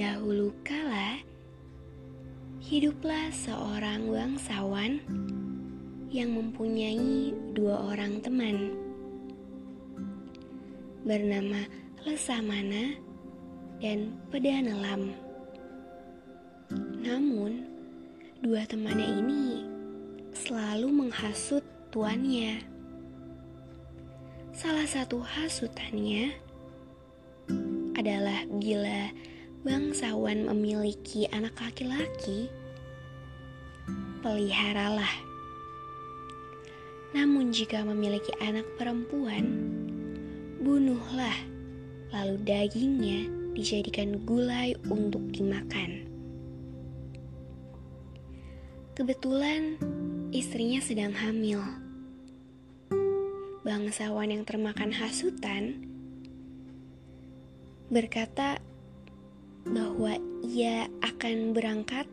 Dahulu kala, hiduplah seorang bangsawan yang mempunyai dua orang teman bernama Lesamana dan Pedanelam. Namun, dua temannya ini selalu menghasut tuannya. Salah satu hasutannya adalah bila bangsawan memiliki anak laki-laki, peliharalah. Namun jika memiliki anak perempuan, bunuhlah, lalu dagingnya dijadikan gulai untuk dimakan. Kebetulan istrinya sedang hamil. Bangsawan yang termakan hasutan berkata bahwa ia akan berangkat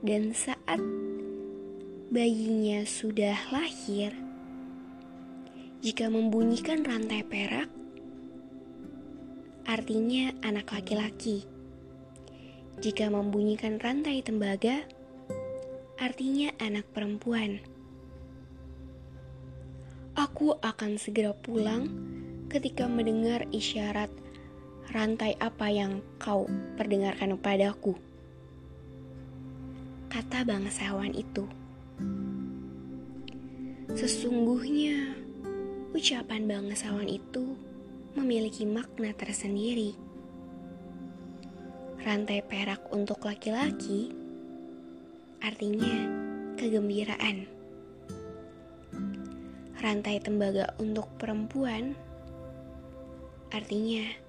dan saat bayinya sudah lahir, jika membunyikan rantai perak, artinya anak laki-laki. Jika membunyikan rantai tembaga, artinya anak perempuan. Aku akan segera pulang ketika mendengar isyarat rantai apa yang kau perdengarkan padaku. Kata bangsawan itu. Sesungguhnya, ucapan bangsawan itu memiliki makna tersendiri. Rantai perak untuk laki-laki artinya kegembiraan. Rantai tembaga untuk perempuan artinya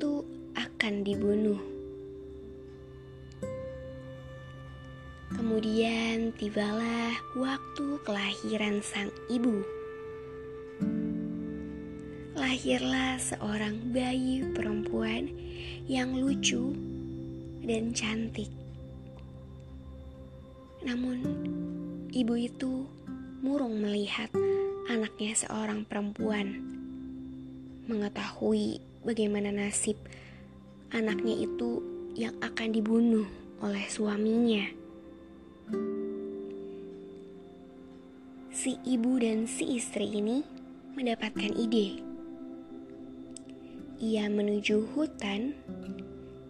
itu akan dibunuh. Kemudian tibalah waktu kelahiran sang ibu. Lahirlah seorang bayi perempuan yang lucu dan cantik. Namun, ibu itu murung melihat anaknya seorang perempuan. Mengetahui bagaimana nasib anaknya itu yang akan dibunuh oleh suaminya. Si ibu dan si istri ini mendapatkan ide. Ia menuju hutan,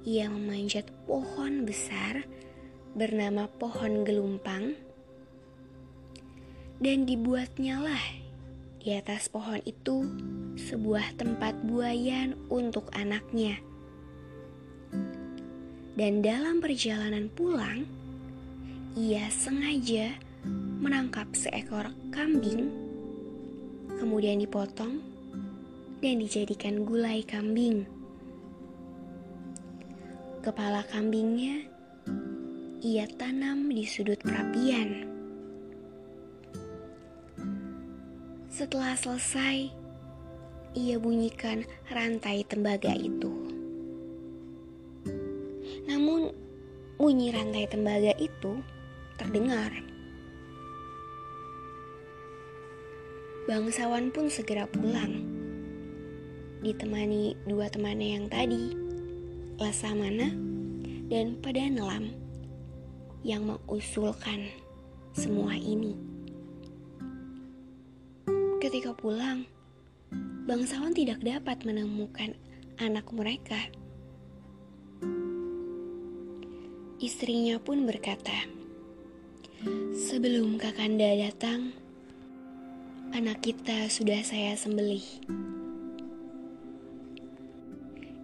ia memanjat pohon besar bernama pohon gelumpang, dan dibuatnyalah di atas pohon itu sebuah tempat buayan untuk anaknya. Dan dalam perjalanan pulang, ia sengaja menangkap seekor kambing, kemudian dipotong dan dijadikan gulai kambing. Kepala kambingnya ia tanam di sudut perapian. Setelah selesai, ia bunyikan rantai tembaga itu. Namun, bunyi rantai tembaga itu terdengar. Bangsawan pun segera pulang, ditemani dua temannya yang tadi, Lasamana dan Padanelam, yang mengusulkan semua ini. Ketika pulang, bangsawan tidak dapat menemukan anak mereka. Istrinya pun berkata, "Sebelum Kakanda datang, anak kita sudah saya sembelih.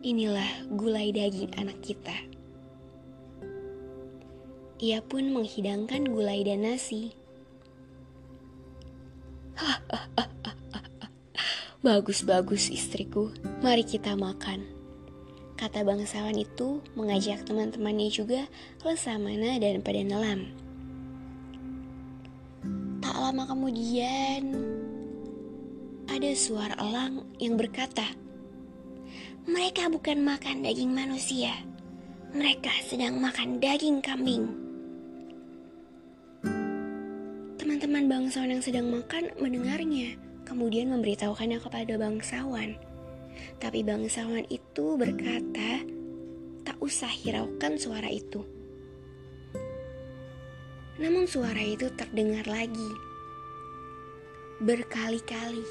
Inilah gulai daging anak kita." Ia pun menghidangkan gulai dan nasi. Bagus-bagus istriku, mari kita makan. Kata bangsawan itu mengajak teman-temannya juga Lesamana dan pada nelam. Tak lama kemudian, ada suara elang yang berkata, Mereka bukan makan daging manusia, mereka sedang makan daging kambing. Teman-teman bangsawan yang sedang makan mendengarnya kemudian memberitahukannya kepada bangsawan. Tapi bangsawan itu berkata, tak usah hiraukan suara itu. Namun suara itu terdengar lagi. Berkali-kali,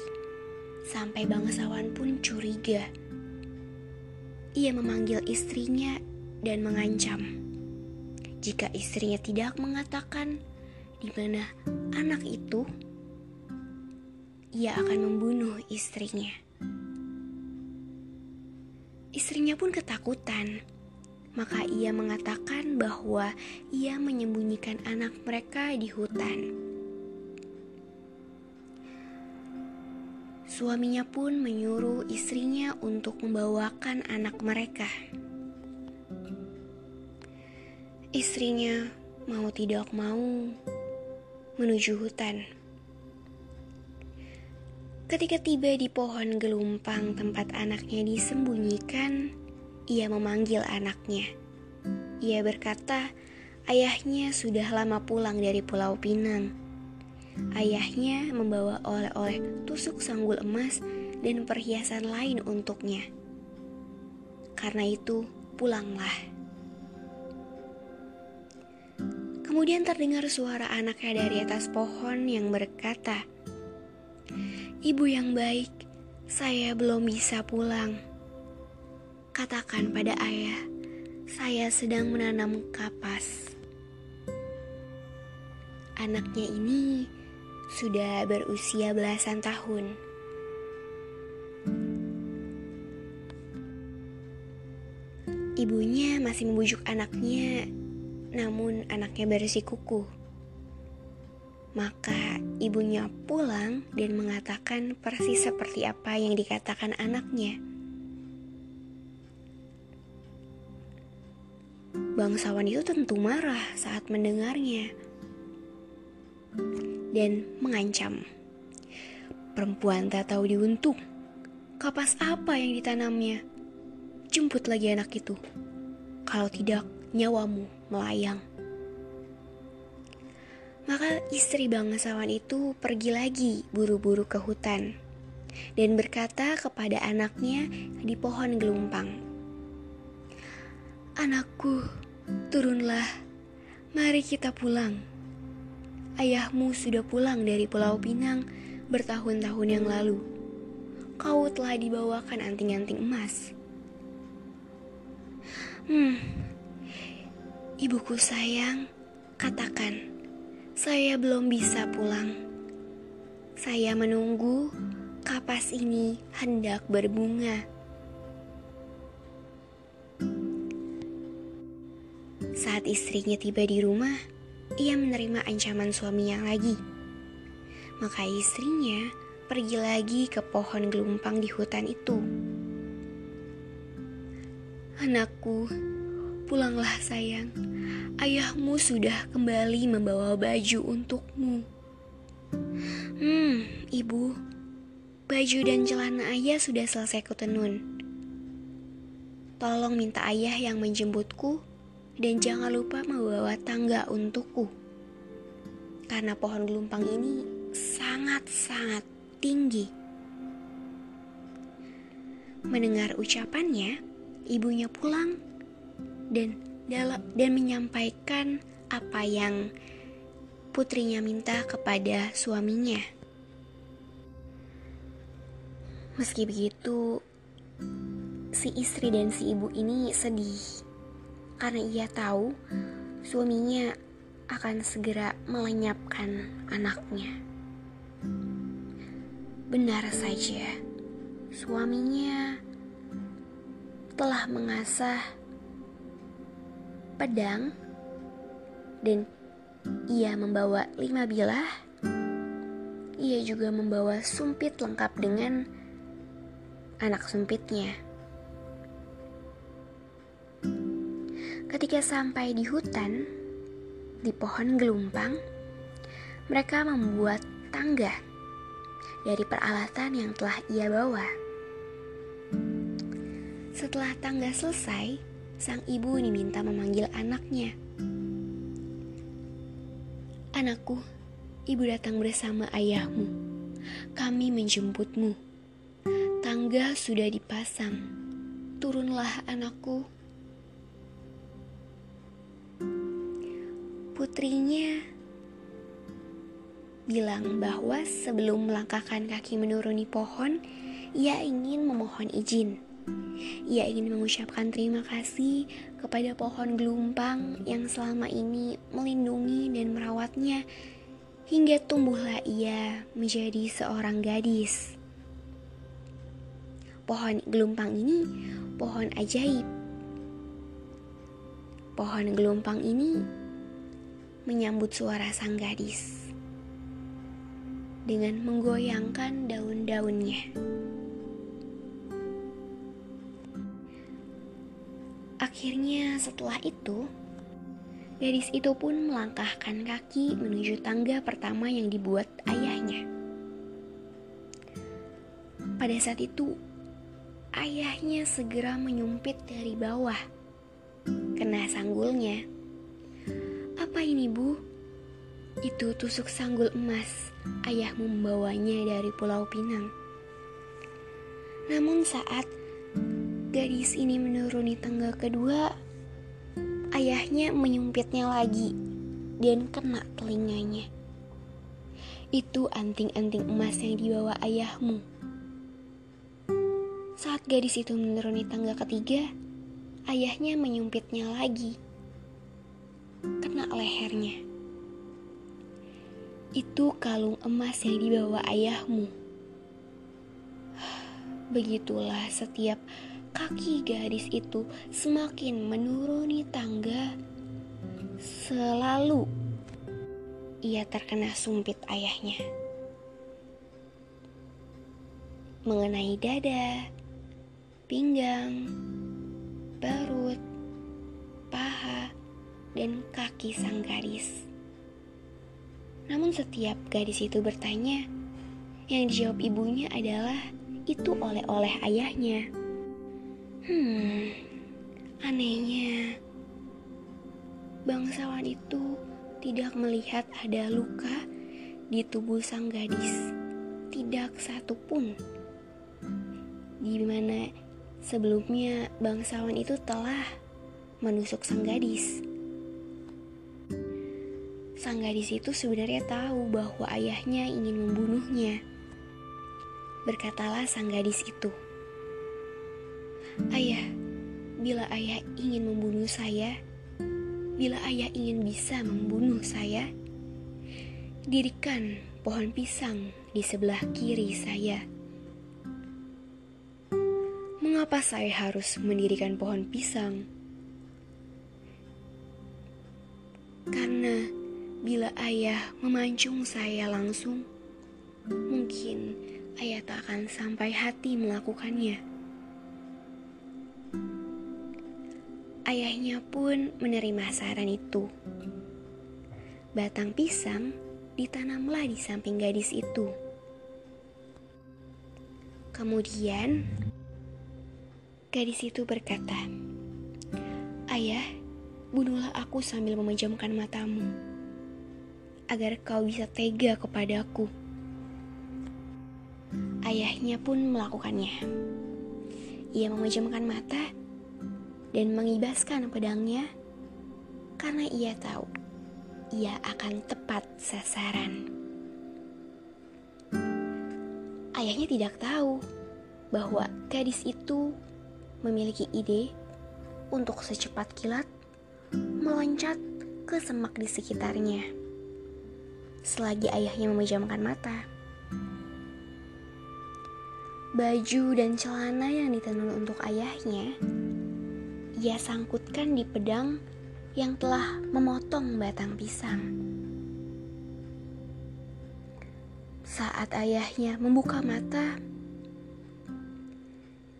sampai bangsawan pun curiga. Ia memanggil istrinya dan mengancam. Jika istrinya tidak mengatakan di mana anak itu ia akan membunuh istrinya. Istrinya pun ketakutan, maka ia mengatakan bahwa ia menyembunyikan anak mereka di hutan. Suaminya pun menyuruh istrinya untuk membawakan anak mereka. Istrinya mau tidak mau menuju hutan. Ketika tiba di pohon gelumpang tempat anaknya disembunyikan, ia memanggil anaknya. Ia berkata, ayahnya sudah lama pulang dari Pulau Pinang. Ayahnya membawa oleh-oleh tusuk sanggul emas dan perhiasan lain untuknya. Karena itu, pulanglah. Kemudian terdengar suara anaknya dari atas pohon yang berkata, Ibu yang baik, saya belum bisa pulang. Katakan pada ayah, saya sedang menanam kapas. Anaknya ini sudah berusia belasan tahun. Ibunya masih membujuk anaknya, namun anaknya bersikukuh. Maka ibunya pulang dan mengatakan persis seperti apa yang dikatakan anaknya. Bangsawan itu tentu marah saat mendengarnya dan mengancam. Perempuan tak tahu diuntung. Kapas apa yang ditanamnya? Jemput lagi anak itu. Kalau tidak, nyawamu melayang. Istri bangsawan itu pergi lagi buru-buru ke hutan dan berkata kepada anaknya di pohon gelumpang, "Anakku, turunlah, mari kita pulang. Ayahmu sudah pulang dari Pulau Pinang bertahun-tahun yang lalu. Kau telah dibawakan anting-anting emas." Hmm, ibuku sayang, katakan saya belum bisa pulang. Saya menunggu kapas ini hendak berbunga. Saat istrinya tiba di rumah, ia menerima ancaman suaminya lagi. Maka istrinya pergi lagi ke pohon gelumpang di hutan itu. Anakku, pulanglah sayang ayahmu sudah kembali membawa baju untukmu. Hmm, ibu, baju dan celana ayah sudah selesai kutenun. Tolong minta ayah yang menjemputku dan jangan lupa membawa tangga untukku. Karena pohon gelumpang ini sangat-sangat tinggi. Mendengar ucapannya, ibunya pulang dan dan menyampaikan apa yang putrinya minta kepada suaminya. Meski begitu, si istri dan si ibu ini sedih karena ia tahu suaminya akan segera melenyapkan anaknya. Benar saja, suaminya telah mengasah pedang, dan ia membawa lima bilah ia juga membawa sumpit lengkap dengan anak sumpitnya. Ketika sampai di hutan, di pohon gelumpang, mereka membuat tangga dari peralatan yang telah ia bawa. Setelah tangga selesai, sang ibu diminta memanggil anaknya. Anakku, ibu datang bersama ayahmu. Kami menjemputmu. Tangga sudah dipasang. Turunlah anakku. Putrinya bilang bahwa sebelum melangkahkan kaki menuruni pohon, ia ingin memohon izin. Ia ingin mengucapkan terima kasih kepada pohon gelumpang yang selama ini melindungi dan merawatnya hingga tumbuhlah ia menjadi seorang gadis. Pohon gelumpang ini pohon ajaib. Pohon gelumpang ini menyambut suara sang gadis dengan menggoyangkan daun-daunnya. Akhirnya, setelah itu, gadis itu pun melangkahkan kaki menuju tangga pertama yang dibuat ayahnya. Pada saat itu, ayahnya segera menyumpit dari bawah, kena sanggulnya apa ini, Bu? Itu tusuk sanggul emas. Ayahmu membawanya dari Pulau Pinang. Namun saat gadis ini menuruni tangga kedua, ayahnya menyumpitnya lagi dan kena telinganya. Itu anting-anting emas yang dibawa ayahmu. Saat gadis itu menuruni tangga ketiga, ayahnya menyumpitnya lagi kena lehernya. Itu kalung emas yang dibawa ayahmu. Begitulah setiap kaki gadis itu semakin menuruni tangga. Selalu ia terkena sumpit ayahnya. Mengenai dada, pinggang, perut, paha, dan kaki sang gadis. Namun setiap gadis itu bertanya, yang dijawab ibunya adalah itu oleh-oleh ayahnya. Hmm, anehnya, bangsawan itu tidak melihat ada luka di tubuh sang gadis, tidak satu pun. Di mana sebelumnya bangsawan itu telah menusuk sang gadis. Sang gadis itu sebenarnya tahu bahwa ayahnya ingin membunuhnya. Berkatalah sang gadis itu, "Ayah, bila ayah ingin membunuh saya, bila ayah ingin bisa membunuh saya, dirikan pohon pisang di sebelah kiri saya." Mengapa saya harus mendirikan pohon pisang? Karena Bila ayah memancung saya langsung, mungkin ayah tak akan sampai hati melakukannya. Ayahnya pun menerima saran itu. Batang pisang ditanamlah di samping gadis itu. Kemudian, gadis itu berkata, "Ayah, bunuhlah aku sambil memejamkan matamu." agar kau bisa tega kepadaku. Ayahnya pun melakukannya. Ia memejamkan mata dan mengibaskan pedangnya karena ia tahu ia akan tepat sasaran. Ayahnya tidak tahu bahwa gadis itu memiliki ide untuk secepat kilat meloncat ke semak di sekitarnya selagi ayahnya memejamkan mata. Baju dan celana yang ditenun untuk ayahnya, ia sangkutkan di pedang yang telah memotong batang pisang. Saat ayahnya membuka mata,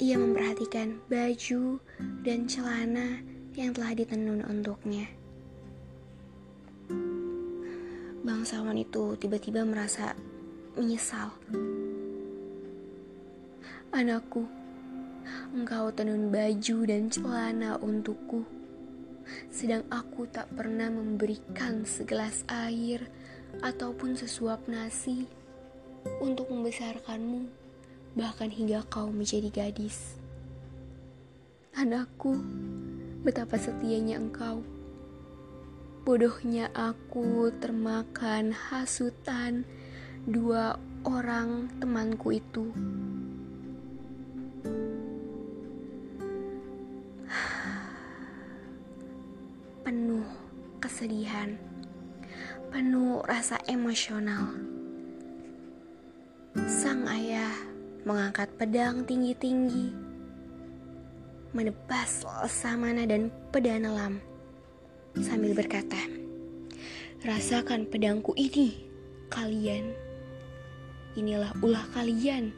ia memperhatikan baju dan celana yang telah ditenun untuknya. Bangsawan itu tiba-tiba merasa menyesal. Anakku, engkau tenun baju dan celana untukku, sedang aku tak pernah memberikan segelas air ataupun sesuap nasi untuk membesarkanmu, bahkan hingga kau menjadi gadis. Anakku, betapa setianya engkau. Bodohnya aku termakan hasutan dua orang temanku itu. Kesedihan, penuh rasa emosional Sang ayah mengangkat pedang tinggi-tinggi, menebas Lesamana dan Pedanelam sambil berkata, Rasakan pedangku ini, kalian. Inilah ulah kalian.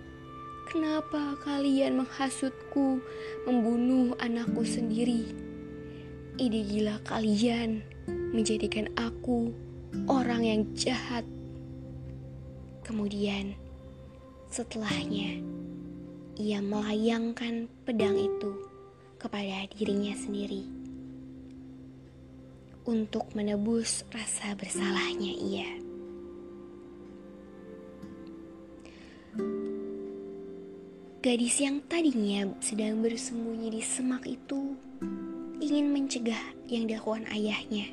Kenapa kalian menghasutku, membunuh anakku sendiri? Ide gila kalian menjadikan aku orang yang jahat. Kemudian, Setelahnya, ia melayangkan pedang itu kepada dirinya sendiri untuk menebus rasa bersalahnya ia. Gadis yang tadinya sedang bersembunyi di semak itu ingin mencegah yang dilakukan ayahnya,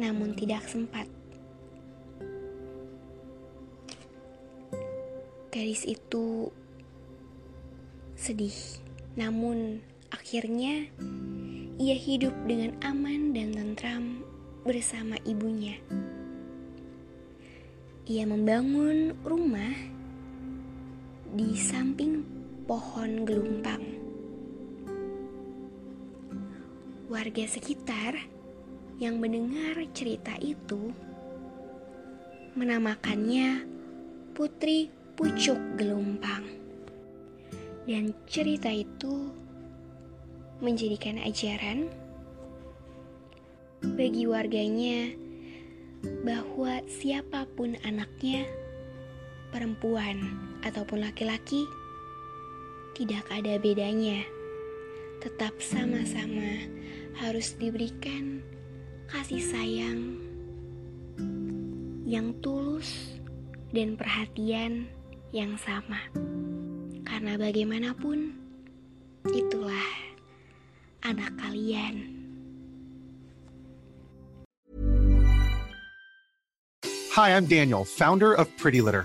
namun tidak sempat Gadis itu sedih, namun akhirnya ia hidup dengan aman dan tentram bersama ibunya. Ia membangun rumah di samping pohon gelumpang. Warga sekitar yang mendengar cerita itu menamakannya Putri pucuk gelombang. Dan cerita itu menjadikan ajaran bagi warganya bahwa siapa pun anaknya, perempuan ataupun laki-laki, tidak ada bedanya. Tetap sama-sama harus diberikan kasih sayang yang tulus dan perhatian yang sama. Karena bagaimanapun, itulah anak kalian. Hi, I'm Daniel, founder of Pretty Litter.